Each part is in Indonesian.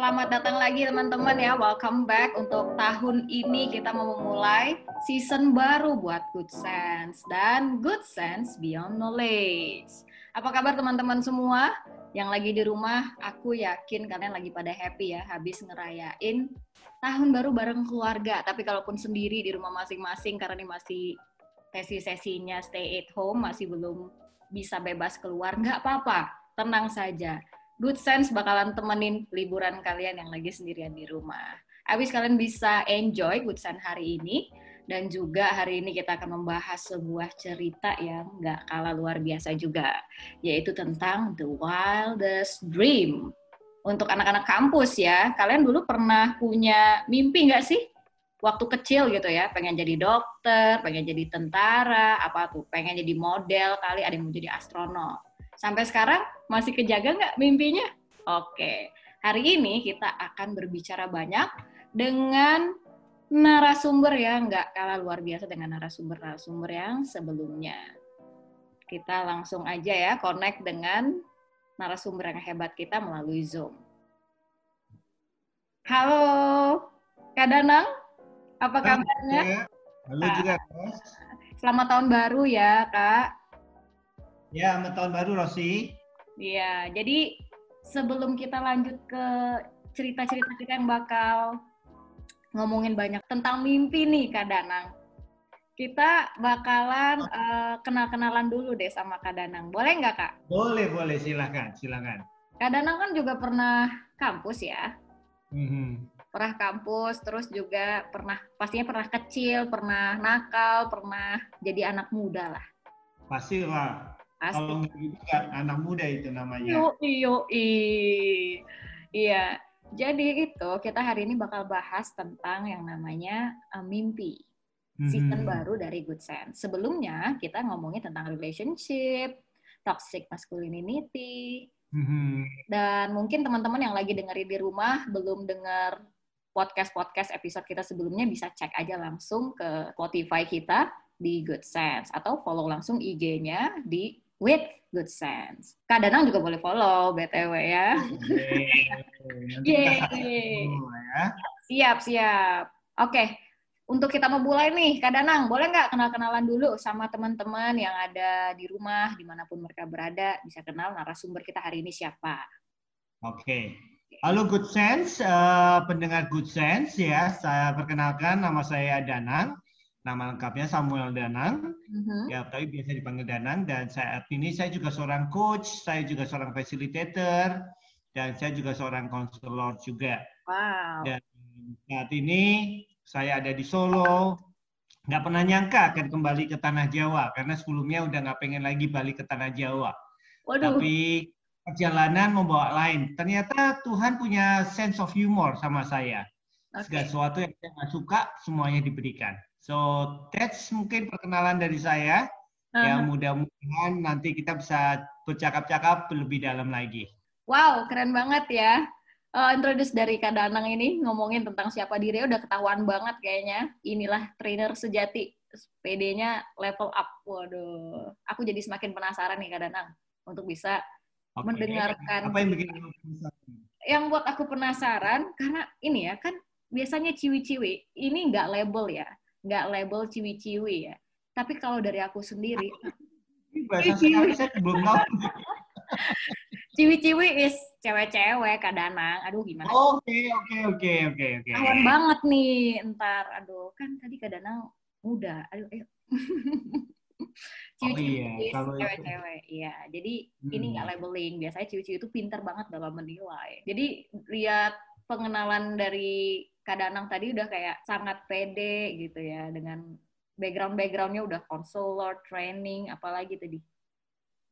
Selamat datang lagi teman-teman ya, welcome back untuk tahun ini kita mau memulai season baru buat Good Sense dan Good Sense Beyond Knowledge. Apa kabar teman-teman semua? Yang lagi di rumah, aku yakin kalian lagi pada happy ya, habis ngerayain tahun baru bareng keluarga. Tapi kalaupun sendiri di rumah masing-masing karena ini masih sesi-sesinya stay at home, masih belum bisa bebas keluar, nggak apa-apa, tenang saja Good Sense bakalan temenin liburan kalian yang lagi sendirian di rumah. Abis kalian bisa enjoy Good Sense hari ini. Dan juga hari ini kita akan membahas sebuah cerita yang nggak kalah luar biasa juga. Yaitu tentang The Wildest Dream. Untuk anak-anak kampus ya, kalian dulu pernah punya mimpi nggak sih? Waktu kecil gitu ya, pengen jadi dokter, pengen jadi tentara, apa tuh, pengen jadi model, kali ada yang mau jadi astronot Sampai sekarang masih kejaga nggak mimpinya? Oke, hari ini kita akan berbicara banyak dengan narasumber yang nggak kalah luar biasa dengan narasumber-narasumber yang sebelumnya. Kita langsung aja ya connect dengan narasumber yang hebat kita melalui Zoom. Halo, Kak Danang, apa kabarnya? Halo juga, Selamat tahun baru ya, Kak. Ya, selamat tahun baru Rosi. Iya, jadi sebelum kita lanjut ke cerita-cerita kita yang bakal ngomongin banyak tentang mimpi nih Kak Danang. Kita bakalan uh, kenal-kenalan dulu deh sama Kak Danang. Boleh nggak Kak? Boleh, boleh. Silakan, silakan. Kak Danang kan juga pernah kampus ya? Mm-hmm. Pernah kampus, terus juga pernah, pastinya pernah kecil, pernah nakal, pernah jadi anak muda lah. Pasti lah. Pasti. Kalau gitu kan anak muda itu namanya. Yo, Iya. Jadi itu kita hari ini bakal bahas tentang yang namanya uh, mimpi. Season hmm. baru dari Good Sense. Sebelumnya kita ngomongin tentang relationship, toxic masculinity, hmm. dan mungkin teman-teman yang lagi dengerin di rumah belum dengar podcast-podcast episode kita sebelumnya bisa cek aja langsung ke Spotify kita di Good Sense atau follow langsung IG-nya di with good sense. Kak Danang juga boleh follow BTW ya. Yeay. Ya. Siap, siap. Oke, untuk kita mau mulai nih, Kak Danang, boleh nggak kenal-kenalan dulu sama teman-teman yang ada di rumah, di mana pun mereka berada, bisa kenal narasumber kita hari ini siapa? Oke. Halo Good Sense, uh, pendengar Good Sense ya, saya perkenalkan nama saya Danang nama lengkapnya Samuel Danang, uh-huh. ya tapi biasa dipanggil Danang dan saat ini saya juga seorang coach, saya juga seorang facilitator dan saya juga seorang konselor juga. Wow. Dan saat ini saya ada di Solo, nggak pernah nyangka akan kembali ke tanah Jawa karena sebelumnya udah nggak pengen lagi balik ke tanah Jawa. Waduh. Tapi perjalanan membawa lain. Ternyata Tuhan punya sense of humor sama saya. Okay. Segala sesuatu yang saya nggak suka semuanya diberikan. So that's mungkin perkenalan dari saya. Uh-huh. Ya mudah-mudahan nanti kita bisa bercakap-cakap lebih dalam lagi. Wow, keren banget ya. Uh, introduce dari Kak Danang ini ngomongin tentang siapa diri udah ketahuan banget kayaknya. Inilah trainer sejati. PD-nya level up. Waduh, aku jadi semakin penasaran nih Kak Danang untuk bisa okay. mendengarkan. Apa yang bikin Yang buat aku penasaran karena ini ya kan biasanya ciwi-ciwi ini nggak label ya nggak label ciwi-ciwi ya. Tapi kalau dari aku sendiri, ciwi-ciwi is cewek-cewek kadang Aduh gimana? Oke oke oke oke oke. Awan banget nih ntar. Aduh kan tadi kadang muda. Aduh ayo. ciwi-ciwi oh, iya. cewek-cewek. Iya. Jadi hmm. ini nggak labeling. Biasanya ciwi-ciwi itu pintar banget dalam menilai. Jadi lihat pengenalan dari Kak Danang tadi udah kayak sangat pede gitu ya dengan background-backgroundnya udah konselor, training, apalagi tadi.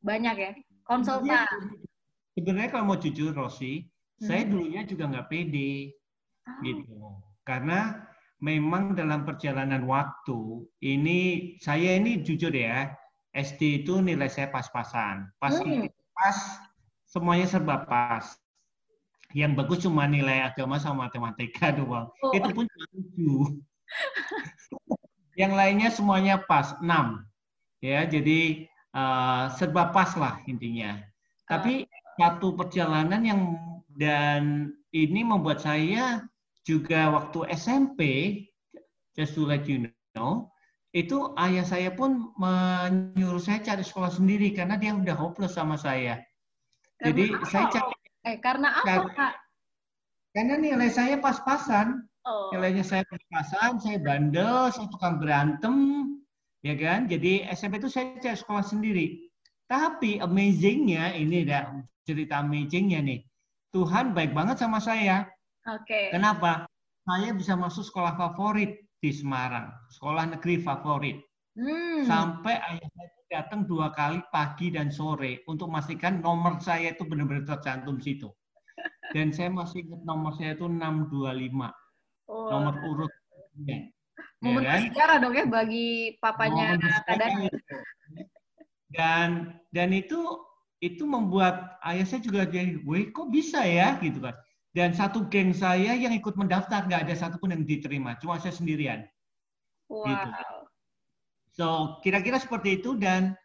Banyak ya, konsultan. Sebenarnya kalau mau jujur, Rosi, hmm. saya dulunya juga nggak pede. Oh. gitu. Karena memang dalam perjalanan waktu, ini saya ini jujur ya, SD itu nilai saya pas-pasan. Pas, hmm. pas semuanya serba pas yang bagus cuma nilai agama sama matematika doang. Oh. Itu pun cuma tujuh. yang lainnya semuanya pas, enam. Ya, jadi uh, serba pas lah intinya. Tapi satu perjalanan yang dan ini membuat saya juga waktu SMP, just to let you know, itu ayah saya pun menyuruh saya cari sekolah sendiri karena dia udah hopeless sama saya. Jadi saya cari Eh, karena apa, Karena- Kak? karena nilai saya pas-pasan. Oh. Nilainya saya pas-pasan, saya bandel, saya tukang berantem, ya kan? Jadi SMP itu saya cari sekolah sendiri. Tapi amazingnya ini dah cerita amazingnya nih. Tuhan baik banget sama saya. Oke. Kenapa? Saya bisa masuk sekolah favorit di Semarang, sekolah negeri favorit. Hmm. Sampai ayah saya datang dua kali pagi dan sore untuk memastikan nomor saya itu benar-benar tercantum situ. Dan saya masih ingat nomor saya itu 625, Wah. nomor urut. Ya, Momen kan? bersejarah dong ya bagi papanya kadang. Dan dan itu itu membuat ayah saya juga jadi, weh kok bisa ya gitu kan. Dan satu geng saya yang ikut mendaftar nggak ada satupun yang diterima, cuma saya sendirian. Wow. Gitu. So kira-kira seperti itu dan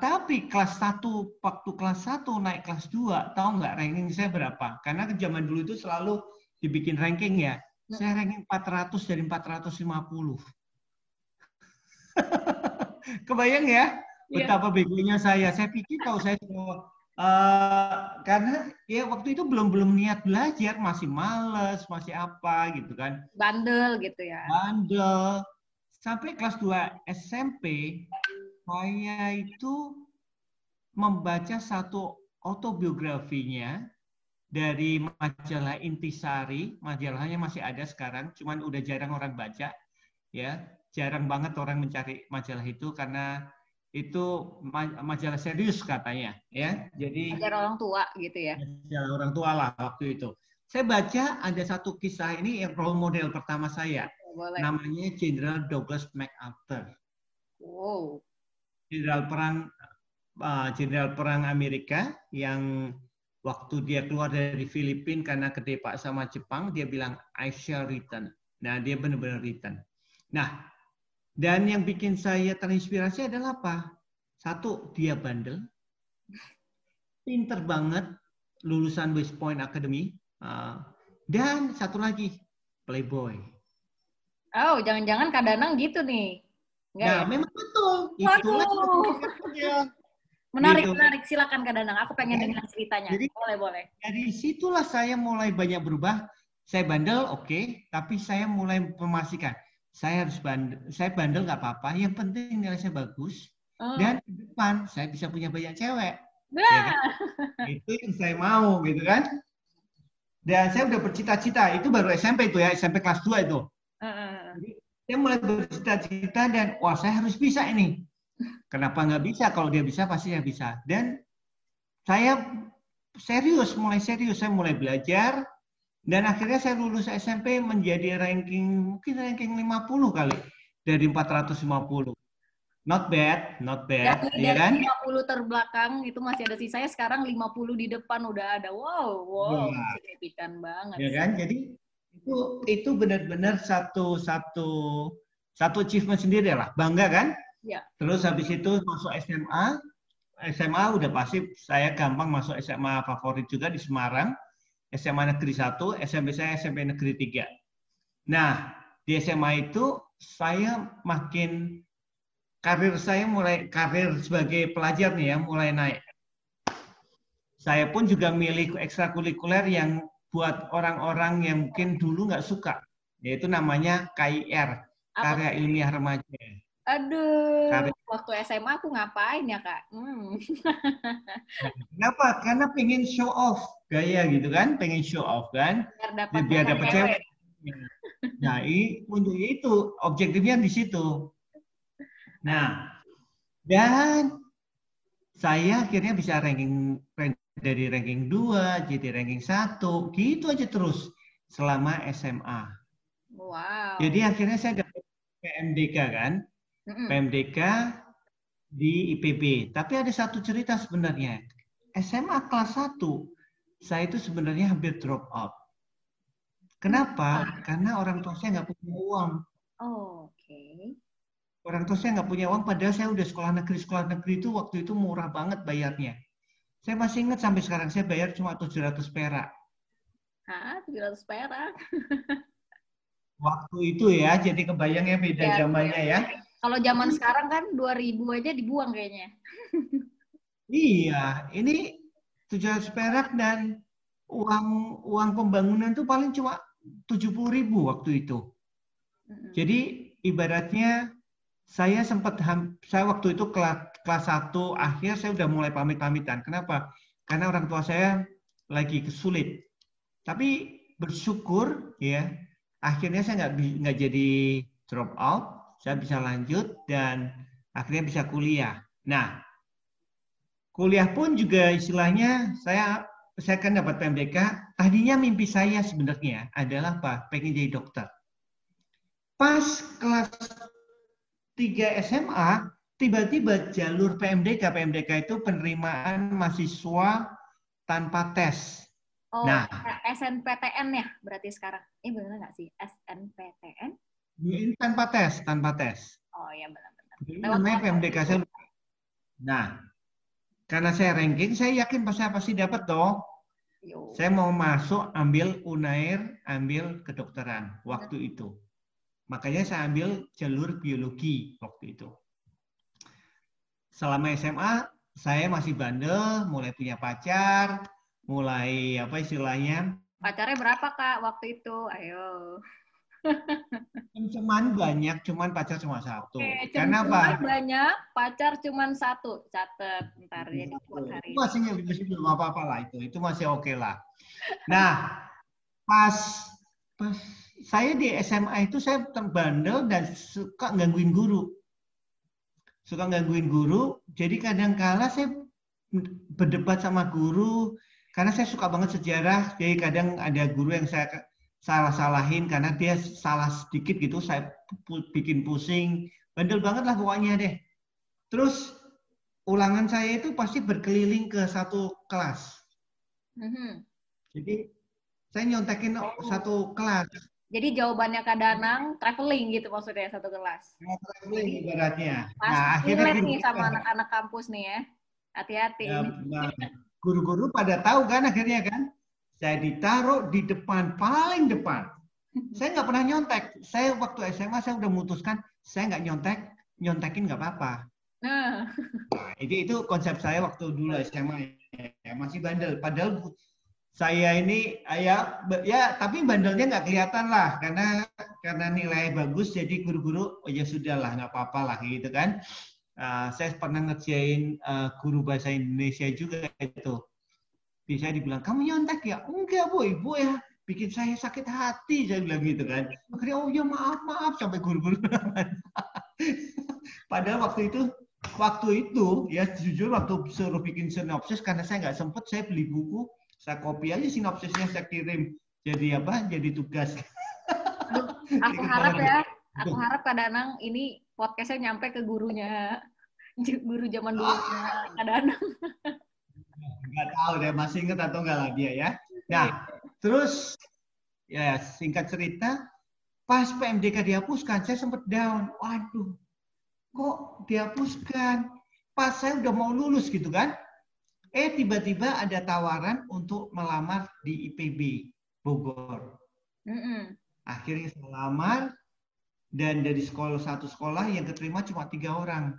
tapi kelas 1, waktu kelas 1 naik kelas 2, tahu nggak ranking saya berapa? Karena zaman dulu itu selalu dibikin ranking ya. Saya ranking 400 dari 450. Kebayang ya? Iya. Betapa begonya saya. Saya pikir kalau saya eh, karena ya waktu itu belum belum niat belajar, masih males, masih apa gitu kan Bandel gitu ya. bandel. Sampai kelas 2 SMP, saya itu membaca satu autobiografinya dari majalah Intisari. Majalahnya masih ada sekarang, cuman udah jarang orang baca. Ya, jarang banget orang mencari majalah itu karena itu ma- majalah serius katanya, ya. Jadi Ajar orang tua gitu ya. majalah orang tua lah waktu itu. Saya baca ada satu kisah ini yang role model pertama saya Boleh. namanya Jenderal Douglas MacArthur. Wow. Jenderal perang uh, Jenderal perang Amerika yang waktu dia keluar dari Filipina karena kedepak sama Jepang, dia bilang I shall return. Nah, dia benar-benar return. Nah, dan yang bikin saya terinspirasi adalah apa? Satu, dia bandel. Pinter banget, lulusan West Point Academy. Uh, dan satu lagi, playboy. Oh, jangan-jangan Kak Danang gitu nih. Enggak Nah, ya? memang betul. Waduh. Menarik, gitu. menarik. Silakan Kak Danang. Aku pengen dengar ceritanya. Jadi- boleh, boleh. Dari situlah saya mulai banyak berubah. Saya bandel, oke, tapi saya mulai memastikan saya harus bandel. Saya bandel nggak apa-apa. Yang penting nilai saya bagus Oh. dan di depan saya bisa punya banyak cewek. Ya kan? Itu yang saya mau, gitu kan? Dan saya udah bercita-cita. Itu baru SMP itu ya, SMP kelas 2 itu. Heeh. Saya mulai bercita-cita dan wah saya harus bisa ini. Kenapa nggak bisa? Kalau dia bisa pasti saya bisa. Dan saya serius, mulai serius. Saya mulai belajar. Dan akhirnya saya lulus SMP menjadi ranking, mungkin ranking 50 kali. Dari 450. Not bad, not bad. Dari, ya dari kan? 50 terbelakang itu masih ada sisanya, sekarang 50 di depan udah ada. Wow, wow, Wah. signifikan banget. Ya kan? Jadi itu itu benar-benar satu satu satu achievement sendiri lah. Bangga kan? Ya. Terus habis itu masuk SMA. SMA udah pasti saya gampang masuk SMA favorit juga di Semarang. SMA Negeri 1, SMP saya SMP Negeri 3. Nah, di SMA itu saya makin karir saya mulai karir sebagai pelajar nih ya mulai naik. Saya pun juga milih ekstrakurikuler yang buat orang-orang yang mungkin dulu nggak suka, yaitu namanya KIR, Apa? Karya Ilmiah Remaja. Aduh, Karya. waktu SMA aku ngapain ya kak? Hmm. Kenapa? Karena pengen show off gaya gitu kan, pengen show off kan, Biar dapat cewek. Nah, untuk itu objektifnya di situ. Nah, dan saya akhirnya bisa ranking rank- dari ranking 2 jadi ranking 1, gitu aja terus selama SMA. Wow. Jadi akhirnya saya dapat PMDK kan, Mm-mm. PMDK di IPB. Tapi ada satu cerita sebenarnya. SMA kelas 1, saya itu sebenarnya hampir drop out. Kenapa? Karena orang tua saya nggak punya uang. Oh, Oke. Orang tua saya nggak punya uang, padahal saya udah sekolah negeri. Sekolah negeri itu waktu itu murah banget bayarnya. Saya masih ingat sampai sekarang saya bayar cuma 700 perak. Hah, 700 perak. Waktu itu ya, jadi kebayangnya beda ya, zamannya ya. Kalau zaman sekarang kan 2000 aja dibuang kayaknya. iya, ini 700 perak dan uang uang pembangunan itu paling cuma 70 ribu waktu itu. Jadi ibaratnya saya sempat saya waktu itu kelas kelas 1 akhir saya udah mulai pamit-pamitan. Kenapa? Karena orang tua saya lagi kesulit. Tapi bersyukur ya akhirnya saya nggak nggak jadi drop out, saya bisa lanjut dan akhirnya bisa kuliah. Nah, kuliah pun juga istilahnya saya saya kan dapat PMDK. Tadinya mimpi saya sebenarnya adalah apa? Pengen jadi dokter. Pas kelas 3 SMA, tiba-tiba jalur PMDK, PMDK itu penerimaan mahasiswa tanpa tes. Oh, nah, SNPTN ya berarti sekarang. Eh benar nggak sih? SNPTN? Ini tanpa tes, tanpa tes. Oh iya benar-benar. Ini namanya PMDK saya. Nah, karena saya ranking, saya yakin pasti pasti dapat dong. Yo. Saya mau masuk ambil Unair, ambil kedokteran waktu itu. Makanya saya ambil jalur biologi waktu itu. Selama SMA, saya masih bandel, mulai punya pacar, mulai apa istilahnya? Pacarnya berapa kak waktu itu? Ayo. cuman banyak, cuman pacar cuma satu. Oke, Karena apa? Banyak, pacar cuma satu. Catet, ntar ya hari. Itu masih masih belum apa-apa lah itu. Itu masih oke okay lah. Nah, pas pas saya di SMA itu saya terbandel dan suka gangguin guru. Suka gangguin guru, jadi kadang kala saya berdebat sama guru, karena saya suka banget sejarah, jadi kadang ada guru yang saya salah-salahin karena dia salah sedikit gitu, saya bikin pusing, bandel banget lah pokoknya deh. Terus ulangan saya itu pasti berkeliling ke satu kelas. Mm -hmm. Jadi saya nyontekin oh. satu kelas. Jadi jawabannya Kak Danang traveling gitu maksudnya satu kelas. Ya, traveling ibaratnya. Pasti nah, akhirnya nih sama anak-anak kampus nih ya. Hati-hati. Ya, nah, guru-guru pada tahu kan akhirnya kan. Saya ditaruh di depan, paling depan. Saya nggak pernah nyontek. Saya waktu SMA saya udah memutuskan saya nggak nyontek, nyontekin nggak apa-apa. Nah. nah, itu itu konsep saya waktu dulu SMA ya, masih bandel. Padahal saya ini ya ya tapi bandelnya nggak kelihatan lah karena karena nilai bagus jadi guru-guru oh ya sudahlah nggak apa-apa lah gitu kan. Uh, saya pernah ngerjain uh, guru bahasa Indonesia juga itu bisa dibilang kamu nyontek ya? Enggak bu ibu ya bikin saya sakit hati saya bilang gitu kan. Akhirnya oh ya maaf maaf sampai guru-guru padahal waktu itu waktu itu ya jujur waktu suruh bikin sinopsis karena saya nggak sempet saya beli buku saya copy aja sinopsisnya saya kirim jadi apa? Jadi tugas. aku harap ya, aku harap Kak Danang ini podcastnya nyampe ke gurunya, guru zaman dulu Kak Danang. Enggak tahu deh, masih ingat atau enggak lah dia ya. Nah, terus ya singkat cerita, pas PMDK dihapuskan, saya sempat down. Waduh, kok dihapuskan? Pas saya udah mau lulus gitu kan, Eh tiba-tiba ada tawaran untuk melamar di IPB Bogor. Mm -mm. Akhirnya saya lamar dan dari sekolah satu sekolah yang keterima cuma tiga orang.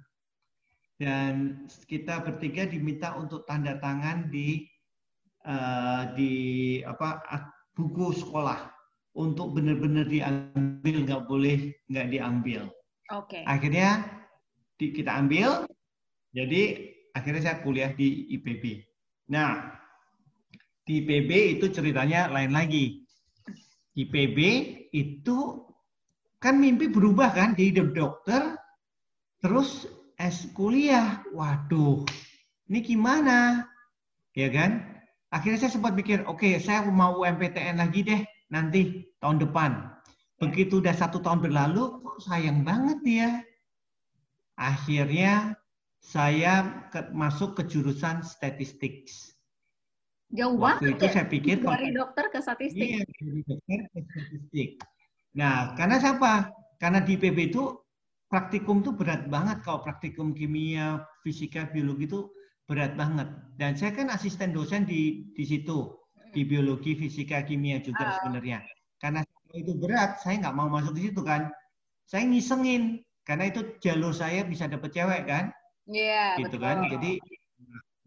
Dan kita bertiga diminta untuk tanda tangan di uh, di apa buku sekolah untuk benar-benar diambil nggak boleh nggak diambil. Oke. Okay. Akhirnya di, kita ambil. Jadi akhirnya saya kuliah di IPB. Nah, di IPB itu ceritanya lain lagi. IPB itu kan mimpi berubah kan jadi dokter, terus S kuliah. Waduh, ini gimana? Ya kan? Akhirnya saya sempat pikir, oke okay, saya mau UMPTN lagi deh nanti tahun depan. Begitu udah satu tahun berlalu, kok sayang banget ya. Akhirnya saya ke, masuk ke jurusan statistik. Jauh Waktu banget itu ya? saya pikir dari dokter ke statistik. Iya, dari dokter ke statistik. Nah, karena siapa? Karena di PB itu praktikum tuh berat banget kalau praktikum kimia, fisika, biologi itu berat banget. Dan saya kan asisten dosen di di situ. di biologi, fisika, kimia juga uh. sebenarnya. Karena itu berat, saya nggak mau masuk di situ kan. Saya ngisengin karena itu jalur saya bisa dapet cewek kan. Iya. Yeah, gitu kan. betul. kan. Jadi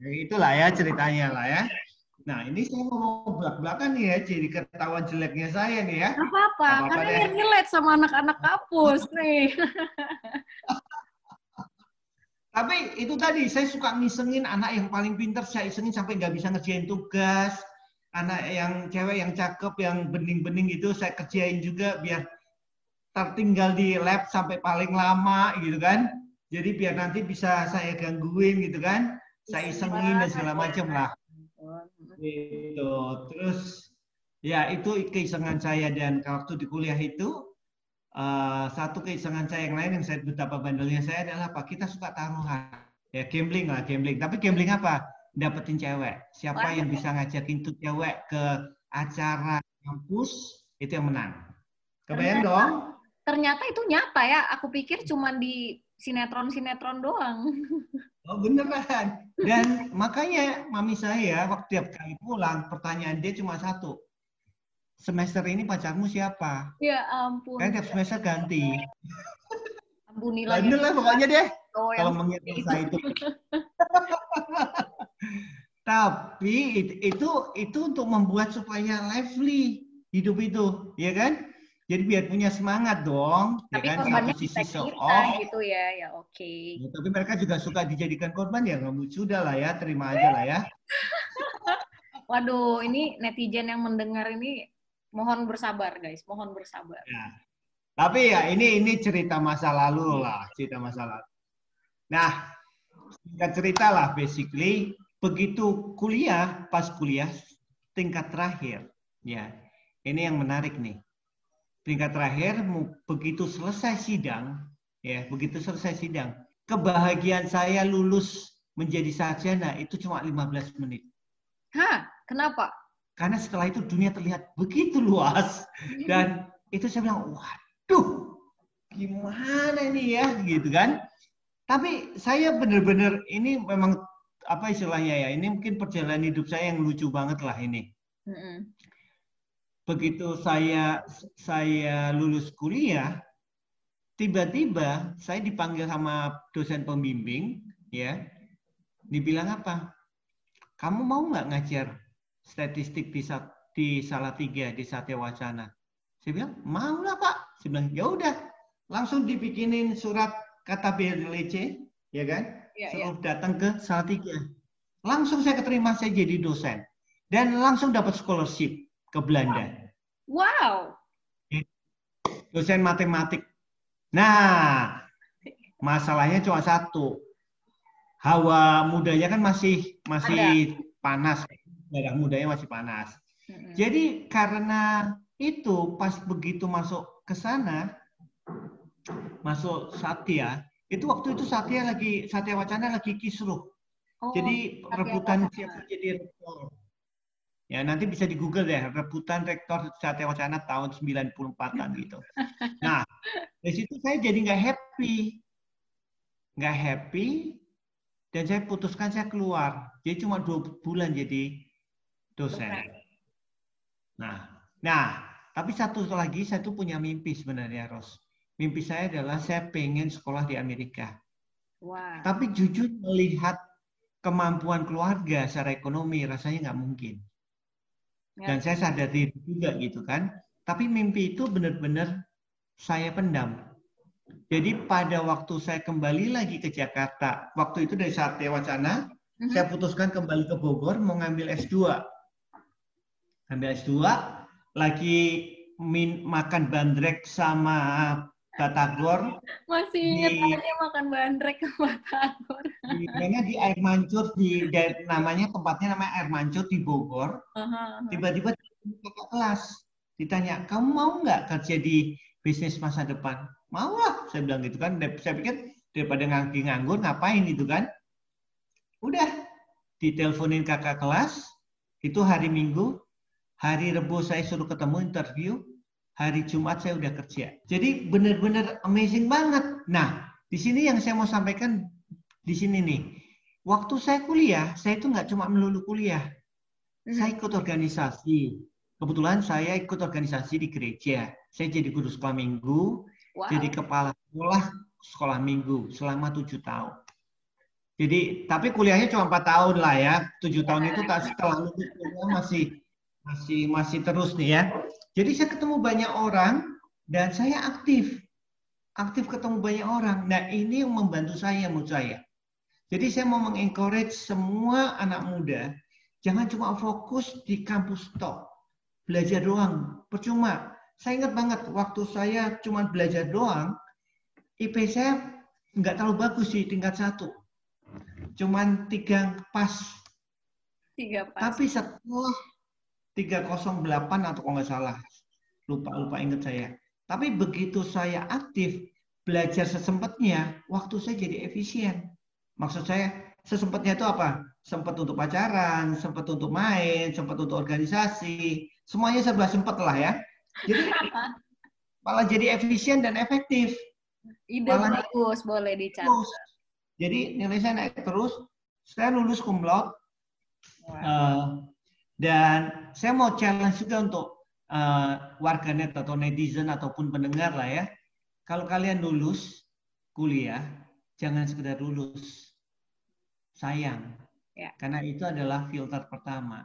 ya itulah ya ceritanya lah ya. Nah, ini saya mau belak-belakan nih ya, jadi ketahuan jeleknya saya nih ya. apa-apa, karena ini relate sama anak-anak kampus nih. Tapi itu tadi, saya suka ngisengin anak yang paling pinter, saya isengin sampai nggak bisa ngerjain tugas. Anak yang cewek yang cakep, yang bening-bening itu saya kerjain juga biar tertinggal di lab sampai paling lama gitu kan. Jadi biar nanti bisa saya gangguin gitu kan. Saya isengin dan segala macam lah. Gitu. Terus ya itu keisengan saya dan waktu di kuliah itu uh, satu keisengan saya yang lain yang saya betapa bandelnya saya adalah apa? Kita suka taruhan. Ya gambling lah, gambling. Tapi gambling apa? Dapetin cewek. Siapa yang bisa ngajakin tuh cewek ke acara kampus itu yang menang. Kebayang dong? Ternyata itu nyata ya. Aku pikir cuma di sinetron-sinetron doang. Oh beneran. Dan makanya mami saya waktu tiap kali pulang pertanyaan dia cuma satu. Semester ini pacarmu siapa? Ya ampun. Kan tiap semester ganti. Ampuni lagi. Bener lah pokoknya deh. Oh, Kalau mengingat saya itu. Tapi itu itu untuk membuat supaya lively hidup itu, ya kan? Jadi biar punya semangat dong, ya tapi ya kan? Satu sisi show off. gitu ya, ya oke. Okay. Ya, tapi mereka juga suka dijadikan korban ya, nggak sudah lah ya, terima aja lah ya. Waduh, ini netizen yang mendengar ini mohon bersabar guys, mohon bersabar. Ya. Tapi ya ini ini cerita masa lalu lah, cerita masa lalu. Nah, singkat cerita lah, basically begitu kuliah, pas kuliah tingkat terakhir, ya ini yang menarik nih tingkat terakhir begitu selesai sidang ya begitu selesai sidang kebahagiaan saya lulus menjadi sarjana itu cuma 15 menit. Hah? Kenapa? Karena setelah itu dunia terlihat begitu luas hmm. dan itu saya bilang waduh gimana ini ya gitu kan. Tapi saya benar-benar ini memang apa istilahnya ya ini mungkin perjalanan hidup saya yang lucu banget lah ini. Hmm begitu saya saya lulus kuliah, tiba-tiba saya dipanggil sama dosen pembimbing, ya, dibilang apa? Kamu mau nggak ngajar statistik di di tiga di Satya Wacana? Saya bilang mau lah pak. Saya bilang ya udah, langsung dibikinin surat kata BLC, ya kan? Ya, Suruh ya. datang ke tiga Langsung saya keterima saya jadi dosen dan langsung dapat scholarship ke Belanda. Wow. Dosen matematik. Nah, masalahnya cuma satu. Hawa mudanya kan masih masih Ada. panas. Darah mudanya masih panas. Hmm. Jadi karena itu pas begitu masuk ke sana, masuk Satya, itu waktu itu Satya lagi Satya Wacana lagi kisruh. Oh, Jadi rebutan siapa jadi rektor. Ya, nanti bisa di Google deh, rebutan rektor Satya Wacana tahun 94-an gitu. Nah, dari situ saya jadi nggak happy. Nggak happy, dan saya putuskan saya keluar. Jadi cuma dua bulan jadi dosen. Nah, nah, tapi satu lagi saya tuh punya mimpi sebenarnya, Ros. Mimpi saya adalah saya pengen sekolah di Amerika. Wow. Tapi jujur melihat kemampuan keluarga secara ekonomi rasanya nggak mungkin. Ya. Dan saya sadar diri juga gitu kan. Tapi mimpi itu benar-benar saya pendam. Jadi pada waktu saya kembali lagi ke Jakarta, waktu itu dari saat Wacana, uh-huh. saya putuskan kembali ke Bogor mau ngambil S2. Ambil S2, lagi min, makan bandrek sama Batagor. Masih ingat di, makan bandrek ke Batagor. Kayaknya di air mancur di, di namanya tempatnya namanya air mancur di Bogor. Tiba-tiba uh-huh. kakak kelas ditanya, kamu mau nggak kerja di bisnis masa depan? Mau lah, saya bilang gitu kan. Saya pikir daripada nganggi nganggur ngapain gitu kan? Udah, diteleponin kakak kelas. Itu hari Minggu, hari Rebu saya suruh ketemu interview, hari Jumat saya udah kerja. Jadi benar-benar amazing banget. Nah, di sini yang saya mau sampaikan di sini nih. Waktu saya kuliah, saya itu nggak cuma melulu kuliah. Hmm. Saya ikut organisasi. Kebetulan saya ikut organisasi di gereja. Saya jadi guru sekolah minggu, wow. jadi kepala sekolah sekolah minggu selama tujuh tahun. Jadi tapi kuliahnya cuma empat tahun lah ya. Tujuh tahun itu tak setelah lulus masih masih masih terus nih ya. Jadi saya ketemu banyak orang dan saya aktif. Aktif ketemu banyak orang. Nah ini yang membantu saya menurut saya. Jadi saya mau mengencourage semua anak muda jangan cuma fokus di kampus top belajar doang. Percuma. Saya ingat banget waktu saya cuma belajar doang IP saya nggak terlalu bagus sih tingkat satu. Cuman tiga pas. Tiga pas. Tapi setelah 308 atau kalau nggak salah lupa lupa ingat saya tapi begitu saya aktif belajar sesempatnya waktu saya jadi efisien maksud saya sesempatnya itu apa? Sempat untuk pacaran, sempat untuk main, sempat untuk organisasi, semuanya serba sempat lah ya. Jadi malah jadi efisien dan efektif. Ide malah bagus, boleh dicatat. Jadi nilai saya naik terus. Saya lulus cum laude. Wow. Uh, dan saya mau challenge juga untuk uh, warganet atau netizen ataupun pendengar lah ya. Kalau kalian lulus kuliah, jangan sekedar lulus sayang. Ya. Karena itu adalah filter pertama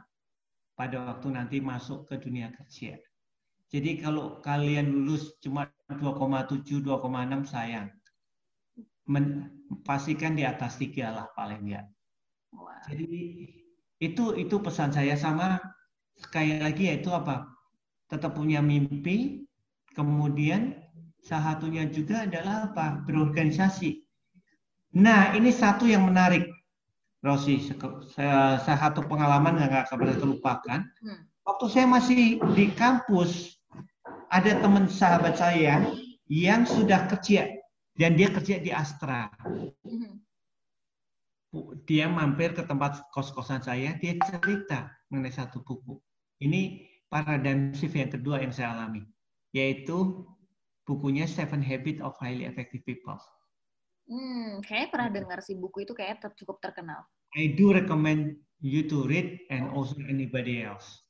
pada waktu nanti masuk ke dunia kerja. Jadi kalau kalian lulus cuma 2,7, 2,6 sayang. Men, pastikan di atas tiga lah paling ya. Wow. Jadi itu itu pesan saya sama sekali lagi yaitu apa? Tetap punya mimpi, kemudian salah satunya juga adalah apa? Berorganisasi. Nah ini satu yang menarik Rosi, saya, saya satu pengalaman yang gak akan pernah terlupakan. Hmm. Waktu saya masih di kampus, ada teman sahabat saya yang sudah kerja dan dia kerja di Astra. Dia mampir ke tempat kos-kosan saya, dia cerita mengenai satu buku. Ini paradigm shift yang kedua yang saya alami, yaitu bukunya Seven Habits of Highly Effective People. Hmm, kayaknya pernah dengar sih buku itu kayak ter cukup terkenal. I do recommend you to read and also anybody else.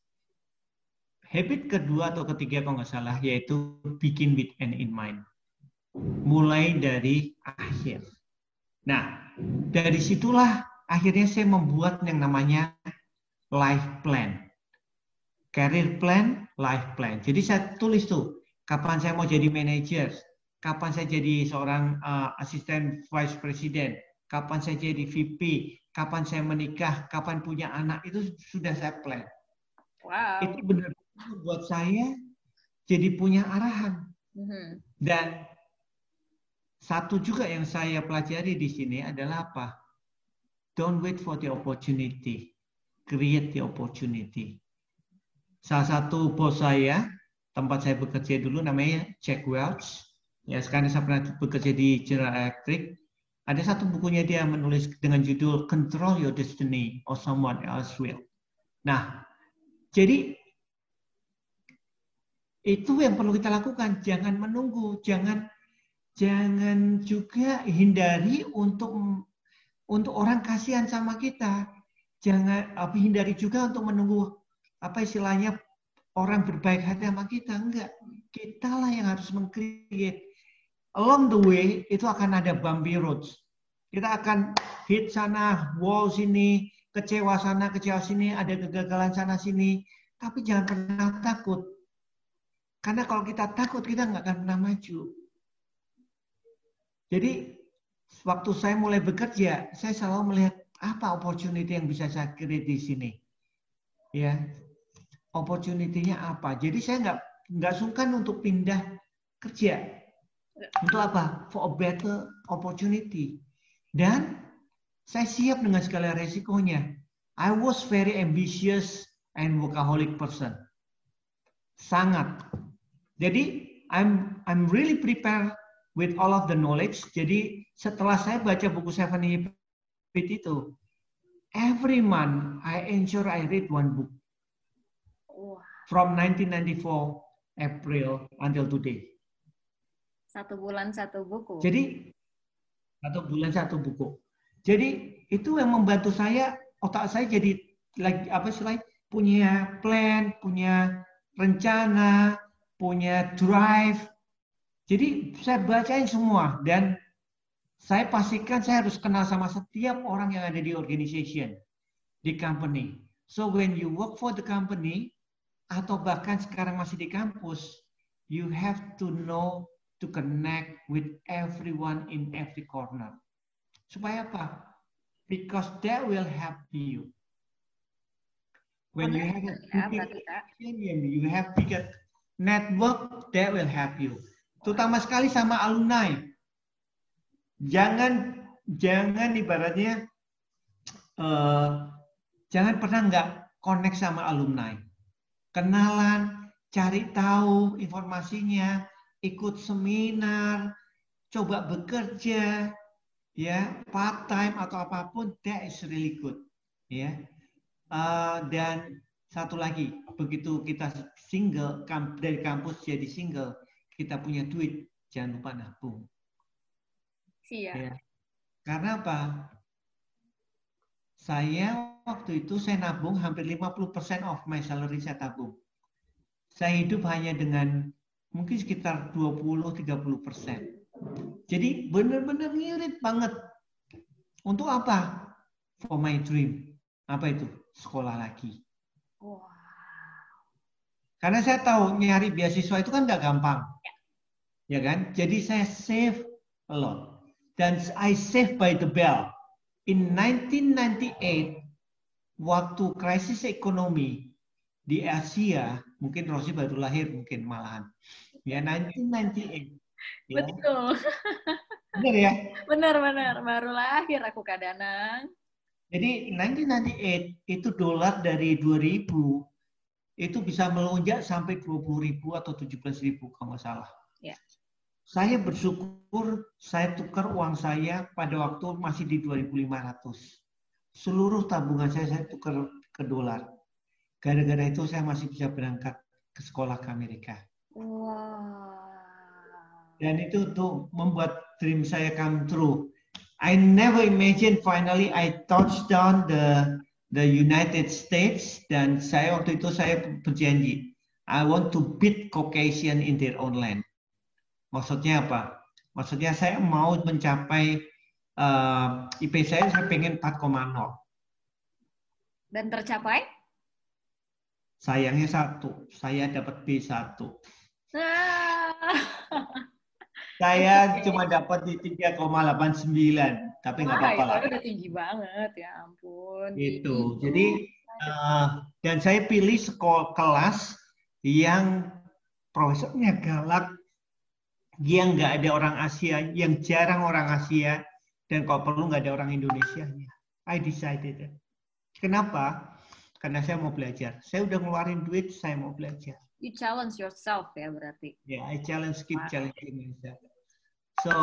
Habit kedua atau ketiga kalau nggak salah yaitu begin with end in mind. Mulai dari akhir. Nah, dari situlah akhirnya saya membuat yang namanya life plan. Career plan, life plan. Jadi saya tulis tuh, kapan saya mau jadi manager, kapan saya jadi seorang uh, asisten vice president, kapan saya jadi VP, kapan saya menikah, kapan punya anak itu sudah saya plan. Wow. Itu benar-benar buat saya jadi punya arahan. Mm-hmm. Dan satu juga yang saya pelajari di sini adalah apa? Don't wait for the opportunity, create the opportunity. Salah satu bos saya, tempat saya bekerja dulu namanya Jack Welch Ya, sekarang saya pernah bekerja di General Electric. Ada satu bukunya dia menulis dengan judul Control Your Destiny or Someone Else Will. Nah, jadi itu yang perlu kita lakukan. Jangan menunggu, jangan jangan juga hindari untuk untuk orang kasihan sama kita. Jangan apa hindari juga untuk menunggu apa istilahnya orang berbaik hati sama kita. Enggak. Kita lah yang harus mengcreate along the way itu akan ada bumpy roads. Kita akan hit sana, wall sini, kecewa sana, kecewa sini, ada kegagalan sana sini. Tapi jangan pernah takut. Karena kalau kita takut, kita nggak akan pernah maju. Jadi, waktu saya mulai bekerja, saya selalu melihat apa opportunity yang bisa saya create di sini. Ya, opportunity-nya apa. Jadi saya nggak nggak sungkan untuk pindah kerja. Untuk apa? For a better opportunity. Dan saya siap dengan segala resikonya. I was very ambitious and workaholic person. Sangat. Jadi I'm I'm really prepared with all of the knowledge. Jadi setelah saya baca buku Seven Habits itu, every month I ensure I read one book. From 1994 April until today. Satu bulan satu buku. Jadi satu bulan satu buku. Jadi itu yang membantu saya otak saya jadi lagi apa sih punya plan, punya rencana, punya drive. Jadi saya bacain semua dan saya pastikan saya harus kenal sama setiap orang yang ada di organization, di company. So when you work for the company, atau bahkan sekarang masih di kampus, you have to know to connect with everyone in every corner. Supaya apa? Because that will help you. When you have a bigger opinion, you have bigger network, that will help you. Terutama sekali sama alumni. Jangan jangan ibaratnya uh, jangan pernah nggak connect sama alumni. Kenalan, cari tahu informasinya, ikut seminar, coba bekerja, ya part time atau apa pun, that is really good, ya. Uh, dan satu lagi, begitu kita single dari kampus jadi single, kita punya duit, jangan lupa nabung. Iya. Ya. Karena apa? Saya waktu itu saya nabung hampir 50% of my salary saya tabung. Saya hidup hanya dengan mungkin sekitar 20-30%. Jadi benar-benar ngirit banget. Untuk apa? For my dream. Apa itu? Sekolah lagi. Wow. Karena saya tahu nyari beasiswa itu kan nggak gampang. Ya kan? Jadi saya save a lot. Dan I save by the bell. In 1998, waktu krisis ekonomi di Asia, mungkin Rosi baru lahir mungkin malahan. Ya 1998. Ya. Betul. Benar ya? Benar benar, baru lahir aku kadanang. Jadi 1998 itu dolar dari 2000 itu bisa melonjak sampai 20.000 atau 17.000 kalau nggak salah. Ya. Saya bersyukur saya tukar uang saya pada waktu masih di 2.500. Seluruh tabungan saya saya tukar ke dolar. Gara-gara itu saya masih bisa berangkat ke sekolah ke Amerika. Wow. Dan itu untuk membuat dream saya come true. I never imagine finally I touch down the the United States dan saya waktu itu saya berjanji I want to beat Caucasian in their own land. Maksudnya apa? Maksudnya saya mau mencapai uh, IP saya saya pengen 4,0. Dan tercapai? Sayangnya satu, saya dapat B1. Ah. Saya okay. cuma dapat di 3,89, tapi nggak apa-apa lah. Itu udah tinggi banget, ya ampun. Itu. Jadi uh, dan saya pilih sekolah kelas yang profesornya galak, yang nggak ada orang Asia, yang jarang orang Asia, dan kalau perlu nggak ada orang Indonesia. I decided it. Kenapa? Karena saya mau belajar. Saya udah ngeluarin duit, saya mau belajar. You challenge yourself ya berarti. Ya, yeah, I challenge, keep wow. challenging myself. So,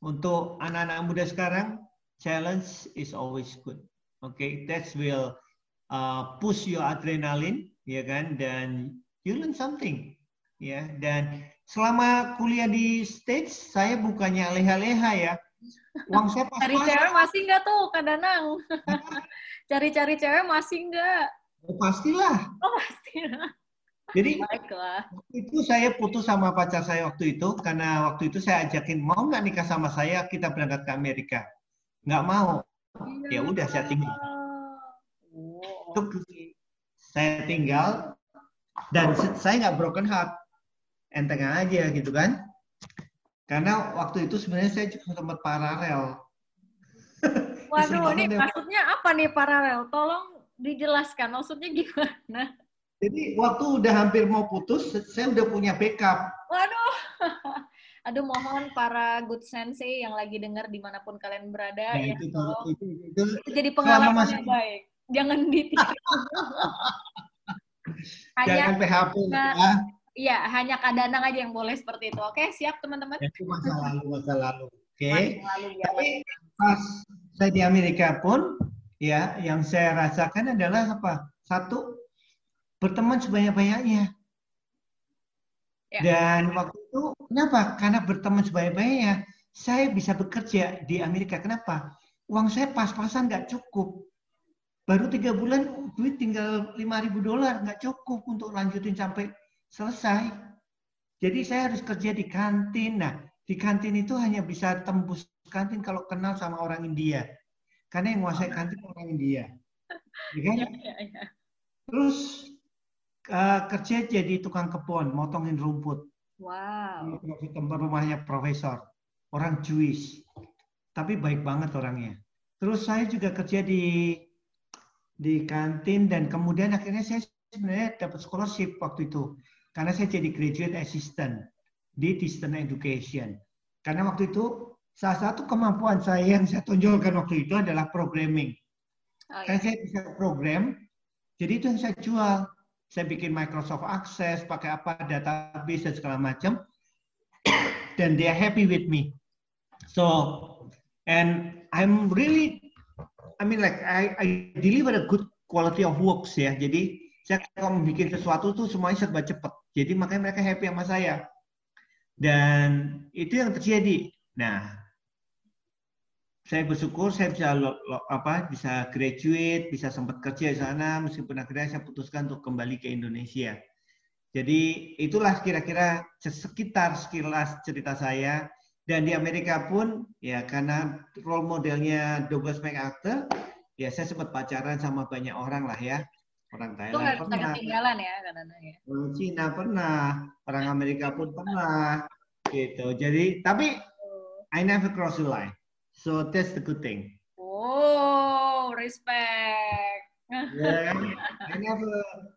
untuk anak-anak muda sekarang, challenge is always good. Okay, that will uh, push your adrenaline, ya kan, dan you learn something, ya. Dan selama kuliah di stage saya bukannya leha-leha ya. Uang saya pas Cari cewek masih nggak tuh, Kadanang? Cari-cari cewek masih nggak? Oh, pastilah. Oh, pastilah. Jadi Baiklah. itu saya putus sama pacar saya waktu itu karena waktu itu saya ajakin mau nggak nikah sama saya kita berangkat ke Amerika. Nggak mau. Ya udah saya tinggal. Oh, okay. saya tinggal dan saya nggak broken heart enteng aja gitu kan. Karena waktu itu sebenarnya saya juga sempat paralel. Waduh, ini maksudnya apa nih paralel? Tolong dijelaskan, maksudnya gimana? Jadi waktu udah hampir mau putus, saya udah punya backup. Waduh, aduh mohon para good sensei yang lagi dengar di mana pun kalian berada ya, ya itu, itu, itu, itu, itu jadi pengalaman yang baik. Jangan ditiru. hanya, Jangan PHP ya. Iya, hanya kadanang aja yang boleh seperti itu. Oke, siap teman-teman? Itu masa lalu, masa lalu. Oke. Lalu, ya, Tapi pas saya di Amerika pun, ya, yang saya rasakan adalah apa? Satu, berteman sebanyak-banyaknya. Ya. Dan waktu itu, kenapa? Karena berteman sebanyak-banyaknya, saya bisa bekerja di Amerika. Kenapa? Uang saya pas-pasan nggak cukup. baru tiga bulan duit tinggal lima ribu dolar nggak cukup untuk lanjutin sampai selesai. Jadi saya harus kerja di kantin. Nah, di kantin itu hanya bisa tembus kantin kalau kenal sama orang India. Karena yang menguasai kantin orang India. Ya kan? Ya, ya, ya. Terus uh, kerja jadi tukang kebun, motongin rumput. Wow. Di tempat rumahnya profesor, orang Jewish, tapi baik banget orangnya. Terus saya juga kerja di di kantin dan kemudian akhirnya saya sebenarnya dapat scholarship waktu itu karena saya jadi graduate assistant di distant education. Karena waktu itu salah satu kemampuan saya yang saya tonjolkan waktu itu adalah programming. Oh, iya. Karena saya bisa program, jadi itu yang saya jual. Saya bikin Microsoft Access, pakai apa, database dan segala macam. Dan they are happy with me. So, and I'm really, I mean like I, I deliver a good quality of works ya. Jadi saya kalau bikin sesuatu tuh semuanya serba cepat. Jadi makanya mereka happy sama saya. Dan itu yang terjadi. Nah, saya bersyukur saya bisa lo, lo, apa bisa graduate, bisa sempat kerja di sana meskipun akhirnya saya putuskan untuk kembali ke Indonesia. Jadi itulah kira-kira sekitar sekilas cerita saya dan di Amerika pun ya karena role modelnya Douglas MacArthur ya saya sempat pacaran sama banyak orang lah ya orang Thailand pernah, ketinggalan ya karena ya. Orang Cina pernah, orang Amerika pun pernah, gitu. Jadi tapi I never cross the line, so that's the good thing. Oh, respect. yeah, I never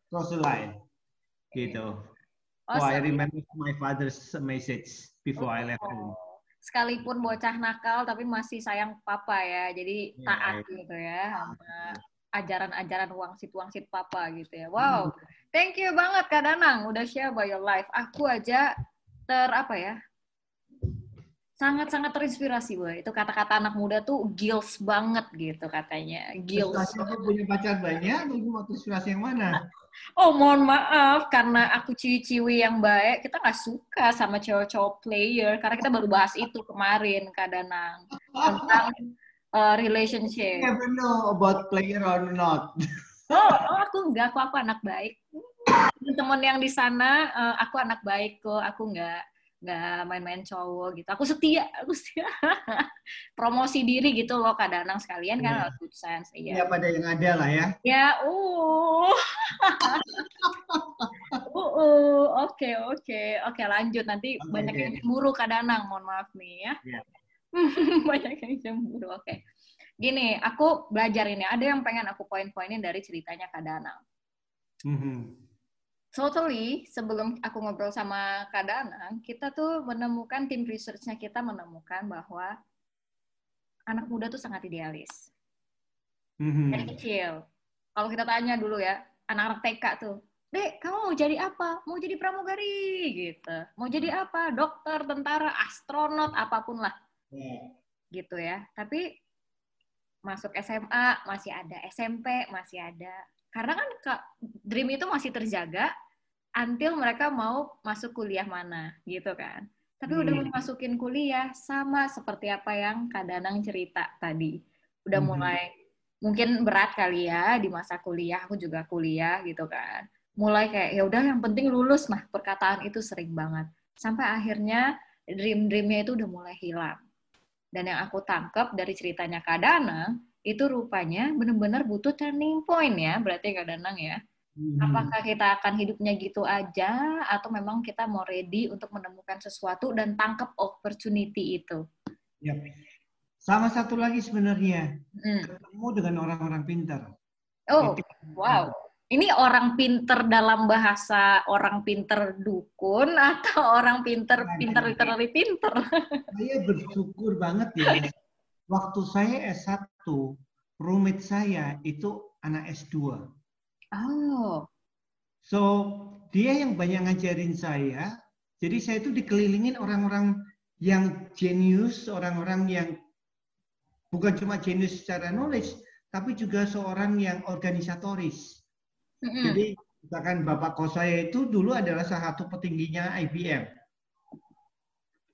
cross the line, gitu. Awesome. Oh, I remember my father's message before oh. I left home. Sekalipun bocah nakal, tapi masih sayang papa ya, jadi yeah, taat yeah. gitu ya sama ajaran-ajaran wangsit-wangsit papa gitu ya. Wow, hmm. thank you banget Kak Danang udah share about your life. Aku aja ter apa ya, sangat-sangat terinspirasi boy. Itu kata-kata anak muda tuh gills banget gitu katanya. Gills. Siapa punya pacar banyak, lu mau inspirasi yang mana? Oh mohon maaf karena aku ciwi-ciwi yang baik, kita nggak suka sama cowok-cowok player karena kita baru bahas itu kemarin Kak Danang tentang uh, relationship. You never know about player or not. oh, oh, aku enggak, aku aku anak baik. Teman yang di sana, uh, aku anak baik kok. Aku enggak nggak main-main cowok gitu. Aku setia, aku setia. Promosi diri gitu loh kadang-kadang sekalian kan yeah. good sense. Iya. Ya pada yang ada lah ya. Ya, uh. uh, uh. Oke, oke. Oke, lanjut nanti okay, banyak yang cemburu kadang-kadang, mohon maaf nih ya. Yeah. banyak yang cemburu oke okay. gini aku belajar ini ada yang pengen aku poin-poinin dari ceritanya Kak Danang mm-hmm. Totally sebelum aku ngobrol sama Kak Danang kita tuh menemukan tim researchnya kita menemukan bahwa anak muda tuh sangat idealis mm-hmm. dari kecil kalau kita tanya dulu ya anak-anak TK tuh Dek, kamu mau jadi apa? Mau jadi pramugari gitu. Mau jadi apa? Dokter, tentara, astronot, apa pun lah Hmm. gitu ya tapi masuk SMA masih ada SMP masih ada karena kan dream itu masih terjaga until mereka mau masuk kuliah mana gitu kan. Tapi hmm. udah mau masukin kuliah sama seperti apa yang Kak Danang cerita tadi. Udah hmm. mulai mungkin berat kali ya di masa kuliah aku juga kuliah gitu kan. Mulai kayak ya udah yang penting lulus. Mah perkataan itu sering banget. Sampai akhirnya dream-dreamnya itu udah mulai hilang. Dan yang aku tangkap dari ceritanya Kak Danang, itu rupanya benar-benar butuh turning point ya, berarti Kak Danang ya. Hmm. Apakah kita akan hidupnya gitu aja, atau memang kita mau ready untuk menemukan sesuatu dan tangkap opportunity itu? Ya. Sama satu lagi sebenarnya, hmm. ketemu dengan orang-orang pintar. Oh, wow ini orang pinter dalam bahasa orang pinter dukun atau orang pinter nah, pinter literally pinter? Saya bersyukur banget ya. Waktu saya S1, roommate saya itu anak S2. Oh. So, dia yang banyak ngajarin saya. Jadi saya itu dikelilingin orang-orang yang jenius, orang-orang yang bukan cuma jenius secara knowledge, tapi juga seorang yang organisatoris hmm Jadi misalkan bapak kos saya itu dulu adalah salah satu petingginya IBM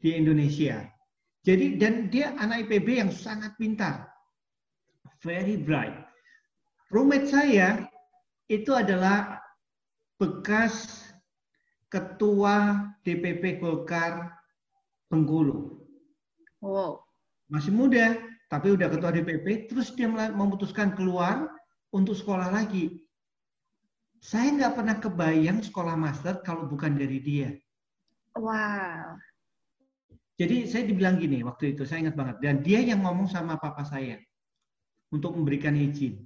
di Indonesia. Jadi dan dia anak IPB yang sangat pintar, very bright. roommate saya itu adalah bekas ketua DPP Golkar Bengkulu. Wow. Masih muda, tapi udah ketua DPP, terus dia memutuskan keluar untuk sekolah lagi. Saya nggak pernah kebayang sekolah master kalau bukan dari dia. Wow. Jadi saya dibilang gini waktu itu, saya ingat banget. Dan dia yang ngomong sama papa saya untuk memberikan izin.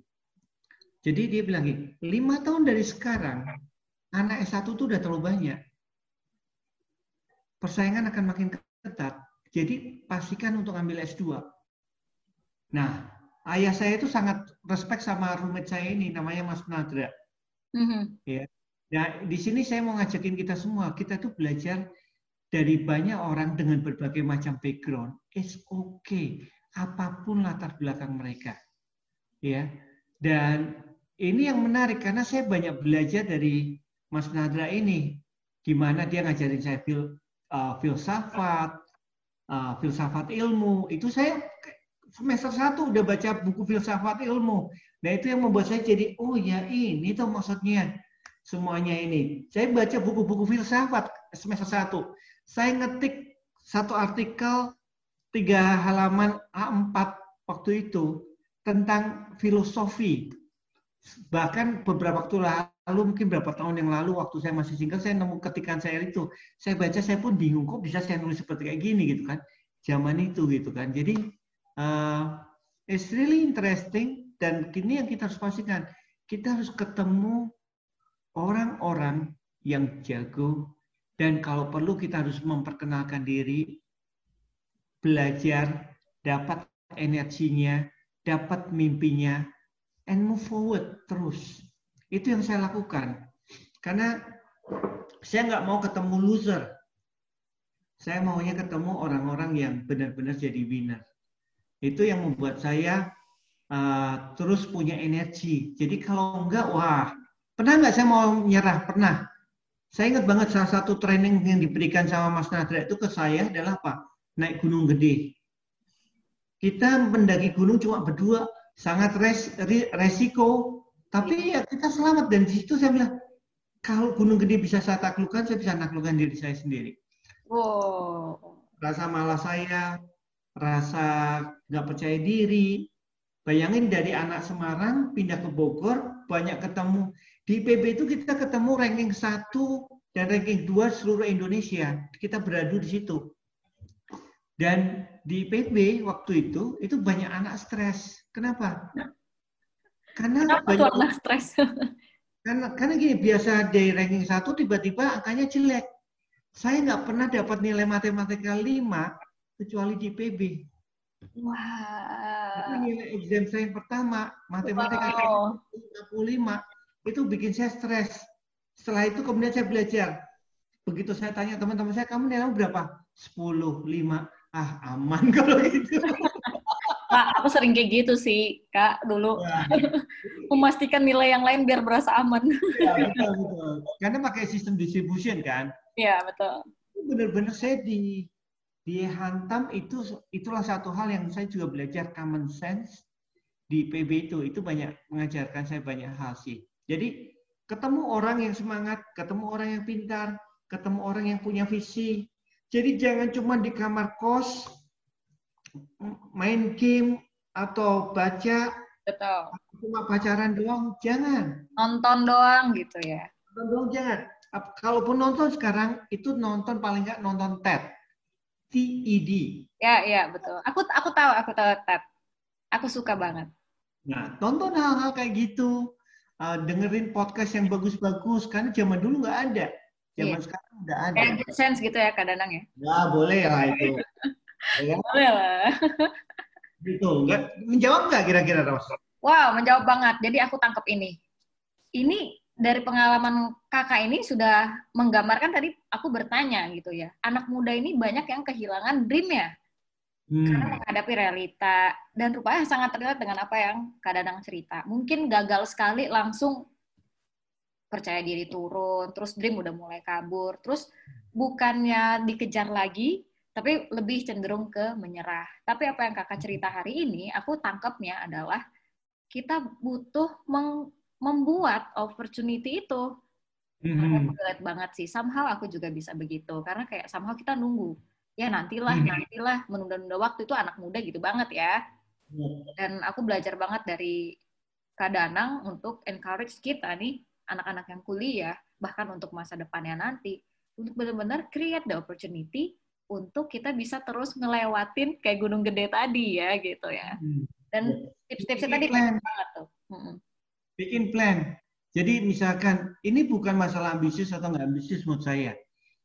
Jadi dia bilang gini, lima tahun dari sekarang, anak S1 itu udah terlalu banyak. Persaingan akan makin ketat. Jadi pastikan untuk ambil S2. Nah, ayah saya itu sangat respect sama roommate saya ini, namanya Mas Nadra. Mm-hmm. Ya. Nah, di sini saya mau ngajakin kita semua, kita tuh belajar dari banyak orang dengan berbagai macam background. It's okay, apa pun latar belakang mereka. Ya. Dan ini yang menarik karena saya banyak belajar dari Mas Nadra ini, gimana dia ngajarin saya fil, uh, filsafat, uh, filsafat ilmu. Itu saya semester satu udah baca buku filsafat ilmu. Nah itu yang membuat saya jadi, oh ya ini tuh maksudnya semuanya ini. Saya baca buku-buku filsafat semester satu. Saya ngetik satu artikel tiga halaman A4 waktu itu tentang filosofi. Bahkan beberapa waktu lalu, mungkin beberapa tahun yang lalu waktu saya masih single, saya nemu ketikan saya itu. Saya baca, saya pun bingung kok bisa saya nulis seperti kayak gini gitu kan. Zaman itu gitu kan. Jadi uh, it's really interesting dan kini yang kita harus pastikan, kita harus ketemu orang-orang yang jago dan kalau perlu kita harus memperkenalkan diri, belajar, dapat energinya, dapat mimpinya, and move forward terus. Itu yang saya lakukan. Karena saya nggak mau ketemu loser. Saya maunya ketemu orang-orang yang benar-benar jadi winner. Itu yang membuat saya uh, terus punya energi. Jadi kalau enggak, wah, pernah nggak saya mau nyerah? Pernah. Saya ingat banget salah satu training yang diberikan sama Mas Nadra itu ke saya adalah apa? Naik gunung gede. Kita mendaki gunung cuma berdua, sangat res, resiko, tapi ya kita selamat. Dan di situ saya bilang, kalau gunung gede bisa saya taklukkan, saya bisa naklukkan diri saya sendiri. Wow. Rasa malas saya, rasa nggak percaya diri, Bayangin dari anak Semarang pindah ke Bogor, banyak ketemu. Di PB itu kita ketemu ranking 1 dan ranking 2 seluruh Indonesia. Kita beradu di situ. Dan di PB waktu itu, itu banyak anak stres. Kenapa? Karena Kenapa banyak anak stres. karena, karena gini, biasa dari ranking 1 tiba-tiba angkanya jelek. Saya nggak pernah dapat nilai matematika 5 kecuali di PB. Wah. Itu nilai exam saya yang pertama, matematika wow. 35, itu bikin saya stres. Setelah itu kemudian saya belajar. Begitu saya tanya teman-teman saya, kamu nilai berapa? 10, 5. Ah, aman kalau gitu. Kak, aku sering kayak gitu sih, Kak, dulu. Ya. Memastikan nilai yang lain biar berasa aman. Ya, betul, betul. Karena pakai sistem distribution kan? Iya, betul. Benar-benar saya di dihantam itu itulah satu hal yang saya juga belajar common sense di PB itu itu banyak mengajarkan saya banyak hal sih jadi ketemu orang yang semangat ketemu orang yang pintar ketemu orang yang punya visi jadi jangan cuma di kamar kos main game atau baca Betul. cuma pacaran doang jangan nonton doang gitu ya nonton doang jangan kalaupun nonton sekarang itu nonton paling nggak nonton TED TED. Ya, ya, betul. Aku aku tahu, aku tahu TED. Aku suka banget. Nah, tonton hal-hal kayak gitu. Uh, dengerin podcast yang bagus-bagus karena zaman dulu nggak ada. Zaman yeah. sekarang udah ada. Kayak good sense gitu ya kadang ya. Ya, boleh lah itu. ya. Boleh lah. gitu. Nggak, menjawab nggak kira-kira, Ros? Wow, menjawab banget. Jadi aku tangkap ini. Ini dari pengalaman kakak ini sudah menggambarkan tadi aku bertanya gitu ya. Anak muda ini banyak yang kehilangan dream ya. Hmm. Karena menghadapi realita dan rupanya sangat terlihat dengan apa yang Kak Dadang cerita. Mungkin gagal sekali langsung percaya diri turun, terus dream udah mulai kabur, terus bukannya dikejar lagi, tapi lebih cenderung ke menyerah. Tapi apa yang kakak cerita hari ini, aku tangkapnya adalah kita butuh membuat opportunity itu. Mm-hmm. Aku banget sih. Somehow aku juga bisa begitu karena kayak somehow kita nunggu. Ya nantilah, mm-hmm. nantilah menunda-nunda waktu itu anak muda gitu banget ya. Mm-hmm. Dan aku belajar banget dari Kak Danang untuk encourage kita nih anak-anak yang kuliah bahkan untuk masa depannya nanti untuk benar-benar create the opportunity untuk kita bisa terus ngelewatin kayak gunung gede tadi ya gitu ya. Mm-hmm. Dan tips-tipsnya tadi banget tuh. Bikin plan. Jadi misalkan ini bukan masalah ambisius atau nggak ambisius menurut saya.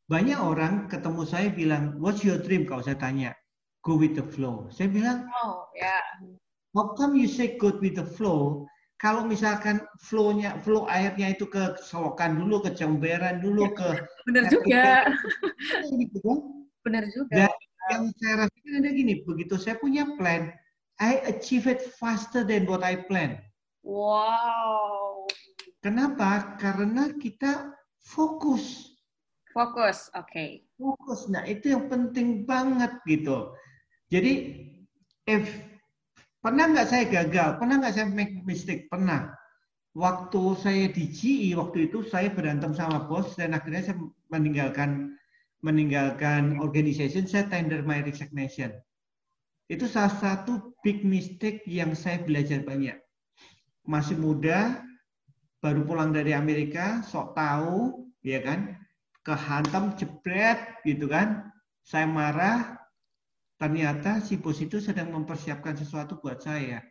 Banyak orang ketemu saya bilang, what's your dream? Kalau saya tanya, go with the flow. Saya bilang, oh ya. Yeah. How come you say go with the flow? Kalau misalkan flow-nya, flow airnya itu ke selokan dulu, ke cemberan dulu, ke benar juga. Gitu kan? Benar juga. Dan yang saya rasakan ada gini, begitu saya punya plan, I achieve it faster than what I plan. Wow. Kenapa? Karena kita fokus. Fokus, oke. Okay. Fokus. Nah, itu yang penting banget gitu. Jadi, if pernah nggak saya gagal? Pernah nggak saya make mistake? Pernah. Waktu saya di GE, waktu itu saya berantem sama bos dan akhirnya saya meninggalkan meninggalkan organization, saya tender my resignation. Itu salah satu big mistake yang saya belajar banyak. Masih muda, baru pulang dari Amerika, sok tahu, ya kan, kehantam jebret gitu kan, saya marah, ternyata si bos itu sedang mempersiapkan sesuatu buat saya.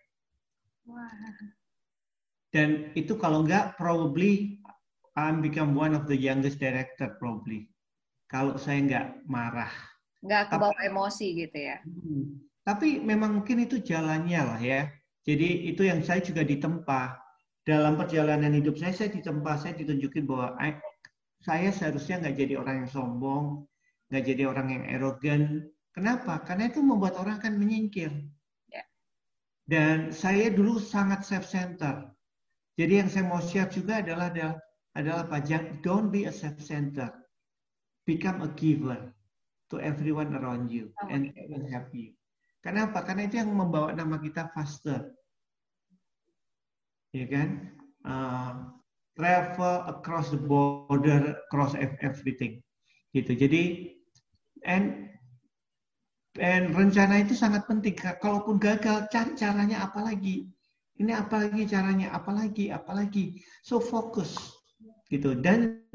Dan itu kalau enggak, probably I'm become one of the youngest director probably. Kalau saya enggak marah. Enggak kebawa tapi, emosi gitu ya. Hmm, tapi memang mungkin itu jalannya lah ya. Jadi itu yang saya juga ditempa dalam perjalanan hidup saya, saya ditempa, saya ditunjukin bahwa saya seharusnya nggak jadi orang yang sombong, nggak jadi orang yang erogan. Kenapa? Karena itu membuat orang kan menyingkir. Ya. Dan saya dulu sangat self-center. Jadi yang saya mau share juga adalah adalah, adalah pajak, don't be a self-center. Become a giver to everyone around you oh, and it will help you. Kenapa? Karena itu yang membawa nama kita faster ya kan? Uh, travel across the border, across everything, gitu. Jadi, and and rencana itu sangat penting. Kalaupun gagal, cari caranya apa lagi? Ini apa lagi caranya? Apa lagi? Apa lagi? So fokus, gitu. Dan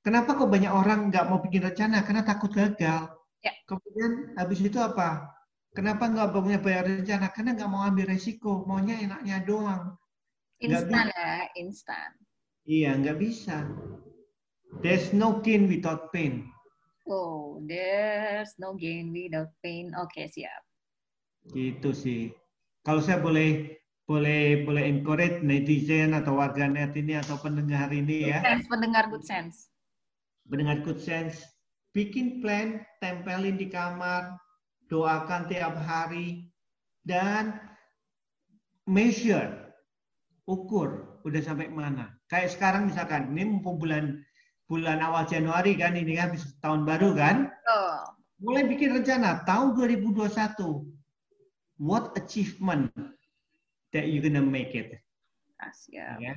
kenapa kok banyak orang nggak mau bikin rencana? Karena takut gagal. Ya. Kemudian habis itu apa? Kenapa nggak punya bayar rencana? Karena nggak mau ambil resiko, maunya enaknya doang. Instan ya, instan. Iya, nggak bisa. There's no gain without pain. Oh, there's no gain without pain. Oke, okay, siap. Gitu sih. Kalau saya boleh boleh boleh encourage netizen atau warganet ini atau pendengar ini ya. Sense, pendengar good sense. Pendengar good sense. Bikin plan, tempelin di kamar, doakan tiap hari, dan measure ukur udah sampai mana. Kayak sekarang misalkan ini mumpung bulan bulan awal Januari kan ini kan tahun baru kan. Oh. Mulai bikin rencana tahun 2021. What achievement that you gonna make it? Asia. Ya.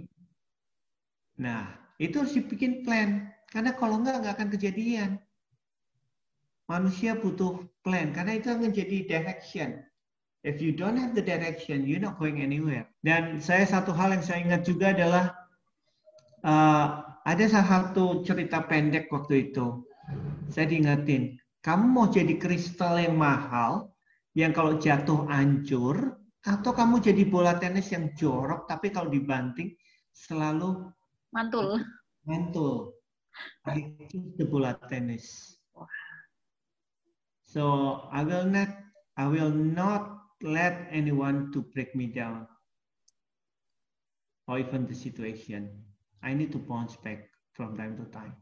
Nah, itu harus dibikin plan. Karena kalau enggak, enggak akan kejadian. Manusia butuh plan. Karena itu akan jadi direction. If you don't have the direction, you're not going anywhere. Dan saya satu hal yang saya ingat juga adalah uh, ada salah satu cerita pendek waktu itu. Saya diingetin, kamu mau jadi kristal yang mahal, yang kalau jatuh hancur, atau kamu jadi bola tenis yang jorok, tapi kalau dibanting selalu mantul. Mantul. I choose the bola tenis. So I will not, I will not let anyone to break me down or even the situation. I need to bounce back from time to time.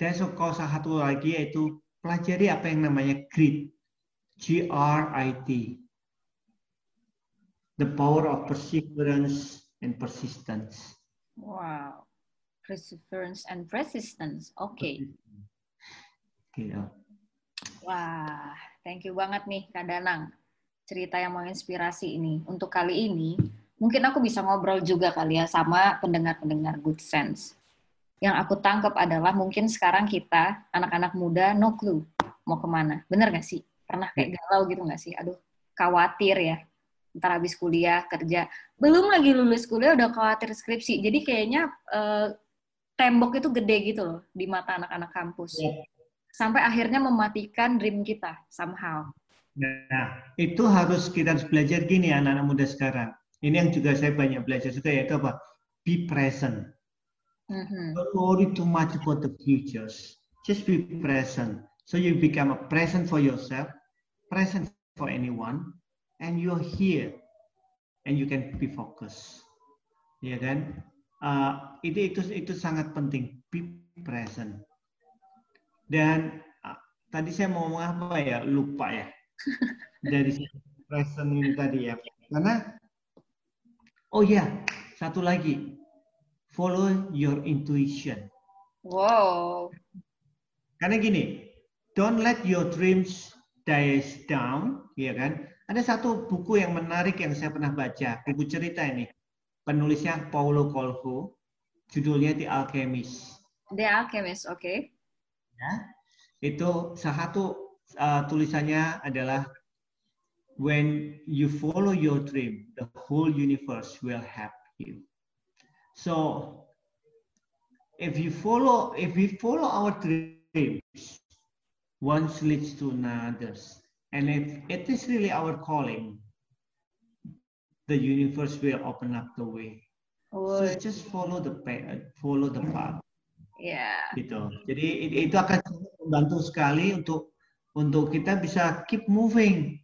Dan kalau satu lagi yaitu pelajari apa yang namanya grit. G-R-I-T. The power of perseverance and persistence. Wow. Perseverance and persistence. Oke. Okay. Gitu. Wah, thank you banget nih Kak Danang cerita yang menginspirasi ini. Untuk kali ini, mungkin aku bisa ngobrol juga kali ya sama pendengar-pendengar Good Sense. Yang aku tangkap adalah mungkin sekarang kita, anak-anak muda, no clue mau ke mana. Bener gak sih? Pernah kayak galau gitu gak sih? Aduh, khawatir ya. Ntar habis kuliah, kerja. Belum lagi lulus kuliah udah khawatir skripsi. Jadi kayaknya eh, tembok itu gede gitu loh di mata anak-anak kampus. Yeah. Sampai akhirnya mematikan dream kita somehow. Nah, itu harus kita harus belajar gini anak-anak muda sekarang ini yang juga saya banyak belajar juga yaitu apa? Be present. Mm-hmm. Don't worry too much about the futures. Just be present. So you become a present for yourself, present for anyone, and you're here, and you can be focused. Ya kan? Uh, itu itu itu sangat penting. Be present. Dan uh, tadi saya mau ngomong apa ya? Lupa ya. Dari present ini tadi ya. Karena Oh ya, satu lagi. Follow your intuition. Wow. Karena gini, don't let your dreams die down, ya kan? Ada satu buku yang menarik yang saya pernah baca, buku cerita ini. Penulisnya Paulo Coelho, judulnya The Alchemist. The Alchemist, oke. Okay. Ya, itu salah satu uh, tulisannya adalah when you follow your dream, the whole universe will help you. So if you follow, if we follow our dreams, one leads to another. And if it is really our calling, the universe will open up the way. Oh. So just follow the path, follow the path. Yeah. Gitu. Jadi itu akan membantu sekali untuk untuk kita bisa keep moving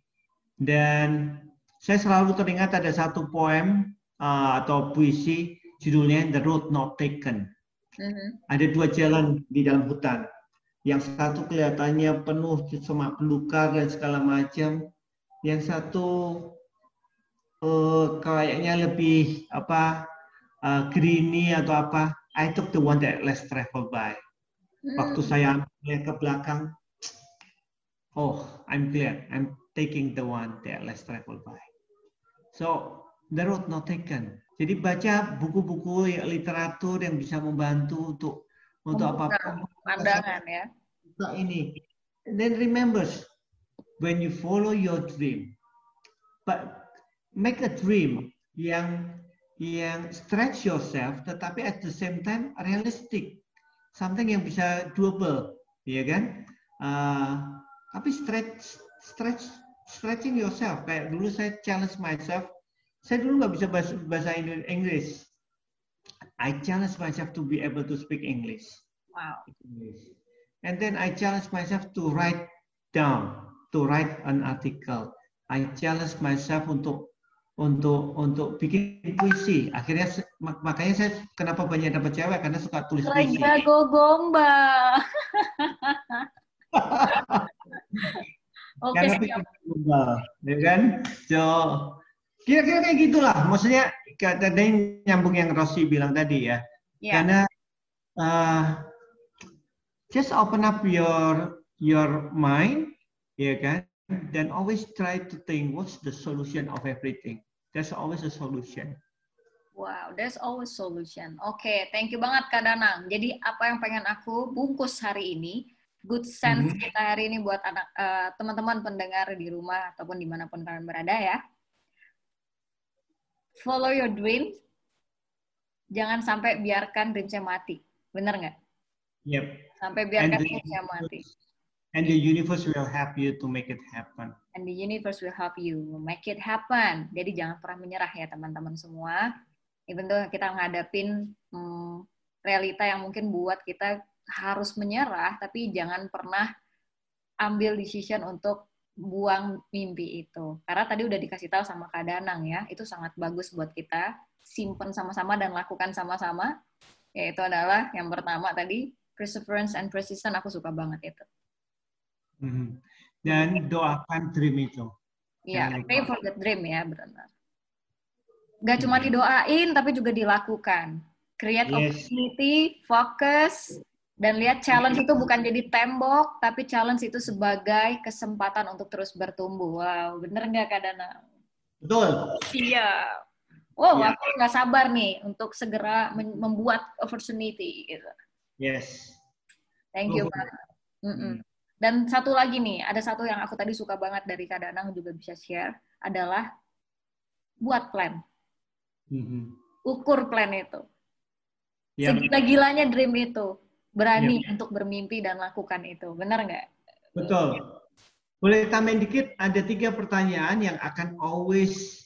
dan saya selalu teringat ada satu poem uh, atau puisi judulnya The Road Not Taken. Mm-hmm. Ada dua jalan di dalam hutan. Yang satu kelihatannya penuh semak belukar dan segala macam. Yang satu uh, kayaknya lebih apa uh, greeny atau apa. I took the one that less travel by. Mm. Waktu saya melihat ke belakang, oh, I'm glad. I'm taking the one that less travel by. So, the road not taken. Jadi baca buku-buku literatur yang bisa membantu untuk untuk apa pandangan ya. Ini. And then remembers when you follow your dream, but make a dream yang yang stretch yourself, tetapi at the same time realistic, something yang bisa doable, ya kan? Uh, tapi stretch stretch stretching yourself. Kayak dulu saya challenge myself. Saya dulu nggak bisa bahasa, bahasa Inggris. I challenge myself to be able to speak English. Wow. And then I challenge myself to write down, to write an article. I challenge myself untuk untuk untuk bikin puisi. Akhirnya makanya saya kenapa banyak dapat cewek karena suka tulis puisi. Lagi gomba. Oke. Okay, ya kan? So, kira-kira kayak gitulah. Maksudnya tadi nyambung yang Rossi bilang tadi ya. Yeah. Karena uh, just open up your your mind, ya kan? Dan always try to think what's the solution of everything. There's always a solution. Wow, there's always solution. Oke, okay, thank you banget Kak Danang. Jadi apa yang pengen aku bungkus hari ini, good sense mm-hmm. kita hari ini buat anak uh, teman-teman pendengar di rumah ataupun di mana pun kalian berada ya. Follow your dreams. Jangan sampai biarkan dreamsnya mati. Bener nggak? Yep. Sampai biarkan dreamsnya mati. And the universe will help you to make it happen. And the universe will help you make it happen. Jadi jangan pernah menyerah ya teman-teman semua. Even though kita ngadapin hmm, realita yang mungkin buat kita harus menyerah, tapi jangan pernah ambil decision untuk buang mimpi itu. Karena tadi udah dikasih tahu sama Kak Danang ya, itu sangat bagus buat kita. Simpen sama-sama dan lakukan sama-sama. Yaitu adalah yang pertama tadi, perseverance and persistence, aku suka banget itu. Hmm. Dan doakan dream itu. Iya, pray for the dream ya, benar. Gak cuma hmm. didoain, tapi juga dilakukan. Create yes. opportunity, fokus, dan lihat challenge itu bukan jadi tembok, tapi challenge itu sebagai kesempatan untuk terus bertumbuh. Wow, bener nggak Kak Dana? Betul. Iya. Oh, yeah. aku nggak sabar nih untuk segera membuat opportunity gitu. Yes. Thank you, Pak. Mm -mm. Dan satu lagi nih, ada satu yang aku tadi suka banget dari Kak Danang juga bisa share adalah buat plan. Mm-hmm. Ukur plan itu. Yep. Segila-gilanya dream itu. Berani yep. untuk bermimpi dan lakukan itu. Benar nggak? Betul. Boleh tambahin dikit, ada tiga pertanyaan yang akan always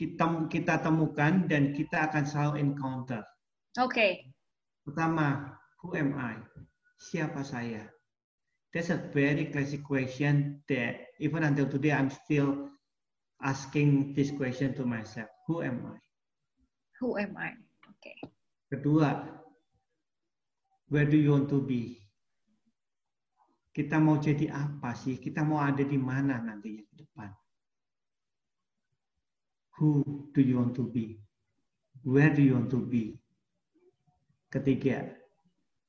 kita kita temukan dan kita akan selalu encounter. Oke. Okay. Pertama, who am I? Siapa saya? That's a very classic question that even until today I'm still asking this question to myself. Who am I? Who am I? Okay. Kedua, where do you want to be? Kita mau jadi apa sih? Kita mau ada di mana nantinya ke depan? Who do you want to be? Where do you want to be? Ketiga,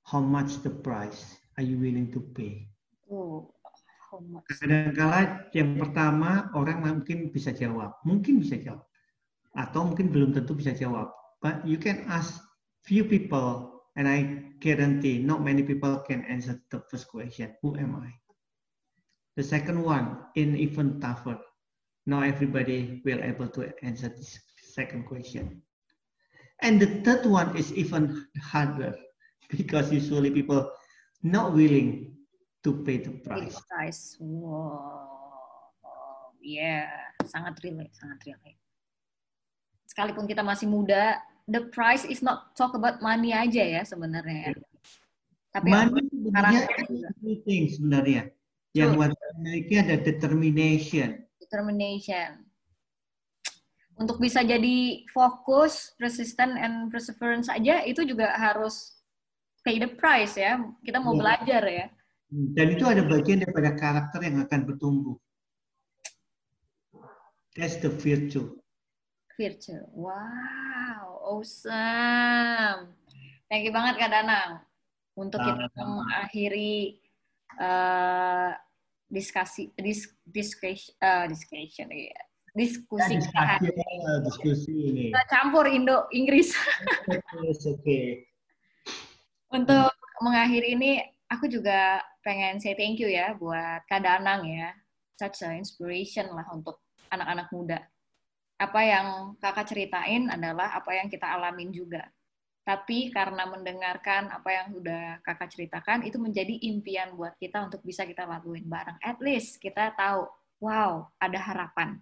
how much the price are you willing to pay? Oh, Kadang-kala yang pertama orang mungkin bisa jawab, mungkin bisa jawab, atau mungkin belum tentu bisa jawab. But you can ask few people, and I guarantee not many people can answer the first question, who am I? The second one, in even tougher. Not everybody will able to answer this second question. And the third one is even harder because usually people not willing to pay the price. Price. Wow. Yeah, sangat relate, sangat relate. Sekalipun kita masih muda, the price is not talk about money aja ya sebenarnya. Ya. Tapi money sebenarnya everything sebenarnya. Yang so, memiliki ada determination. Determination. Untuk bisa jadi fokus, persistent, and perseverance aja itu juga harus pay the price ya. Kita mau yeah. belajar ya. Dan itu ada bagian daripada karakter yang akan bertumbuh. That's the virtue. Virtue. Wow, awesome. Thank you banget Kak Danang untuk kita mengakhiri uh, diskusi dis, discussion uh, discussion ya. Diskusi, ya, diskusi, uh, diskusi ini. Kita campur Indo Inggris. Oke. okay. Untuk mengakhiri ini aku juga pengen say thank you ya buat Kak Danang ya. Such a inspiration lah untuk anak-anak muda. Apa yang kakak ceritain adalah apa yang kita alamin juga. Tapi karena mendengarkan apa yang udah kakak ceritakan, itu menjadi impian buat kita untuk bisa kita lakuin bareng. At least kita tahu, wow, ada harapan.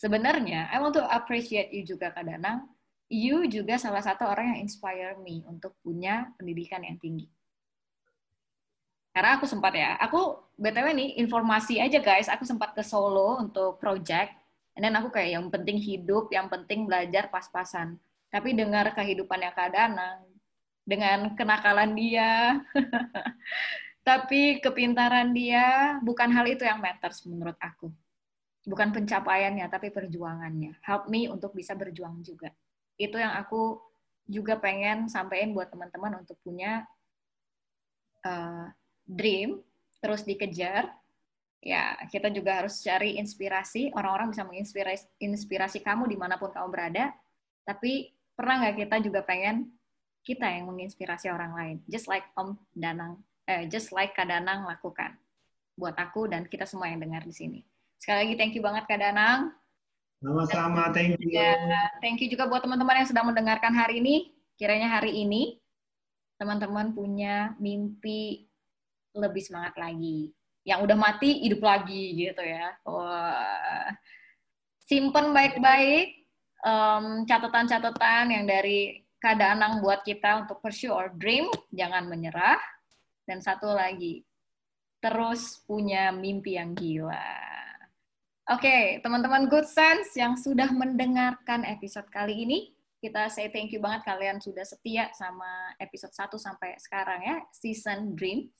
Sebenarnya, I want to appreciate you juga Kak Danang. You juga salah satu orang yang inspire me untuk punya pendidikan yang tinggi karena aku sempat ya, aku btw nih informasi aja guys, aku sempat ke Solo untuk project, dan aku kayak yang penting hidup, yang penting belajar pas-pasan. Tapi dengar kehidupannya Kak Danang, dengan kenakalan dia, tapi kepintaran dia, bukan hal itu yang matters menurut aku. Bukan pencapaiannya, tapi perjuangannya. Help me untuk bisa berjuang juga. Itu yang aku juga pengen sampaikan buat teman-teman untuk punya uh, dream terus dikejar ya kita juga harus cari inspirasi. Orang-orang bisa menginspirasi inspirasi kamu di mana pun kamu berada. Tapi pernah nggak kita juga pengen kita yang menginspirasi orang lain? Just like Om Danang eh, just like Kak Danang lakukan buat aku dan kita semua yang dengar di sini. Sekali lagi thank you banget Kak Danang. Sama-sama thank you. ya, thank you juga buat teman-teman yang sedang mendengarkan hari ini. Kiranya hari ini teman-teman punya mimpi lebih semangat lagi. Yang udah mati hidup lagi gitu ya. Simpen baik-baik um, catatan-catatan yang dari Kak Danang buat kita untuk pursue our dream, jangan menyerah. Dan satu lagi, terus punya mimpi yang gila. Oke, okay, teman-teman Good Sense yang sudah mendengarkan episode kali ini, kita say thank you banget kalian sudah setia sama episode 1 sampai sekarang ya, season Dream.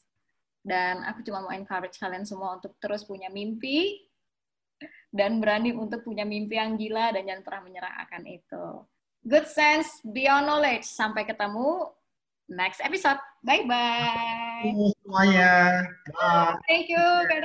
Dan aku cuma mau encourage kalian semua untuk terus punya mimpi dan berani untuk punya mimpi yang gila dan jangan pernah menyerah akan itu. Good sense beyond knowledge. Sampai ketemu next episode. Bye bye. Semuanya. Thank you, Kak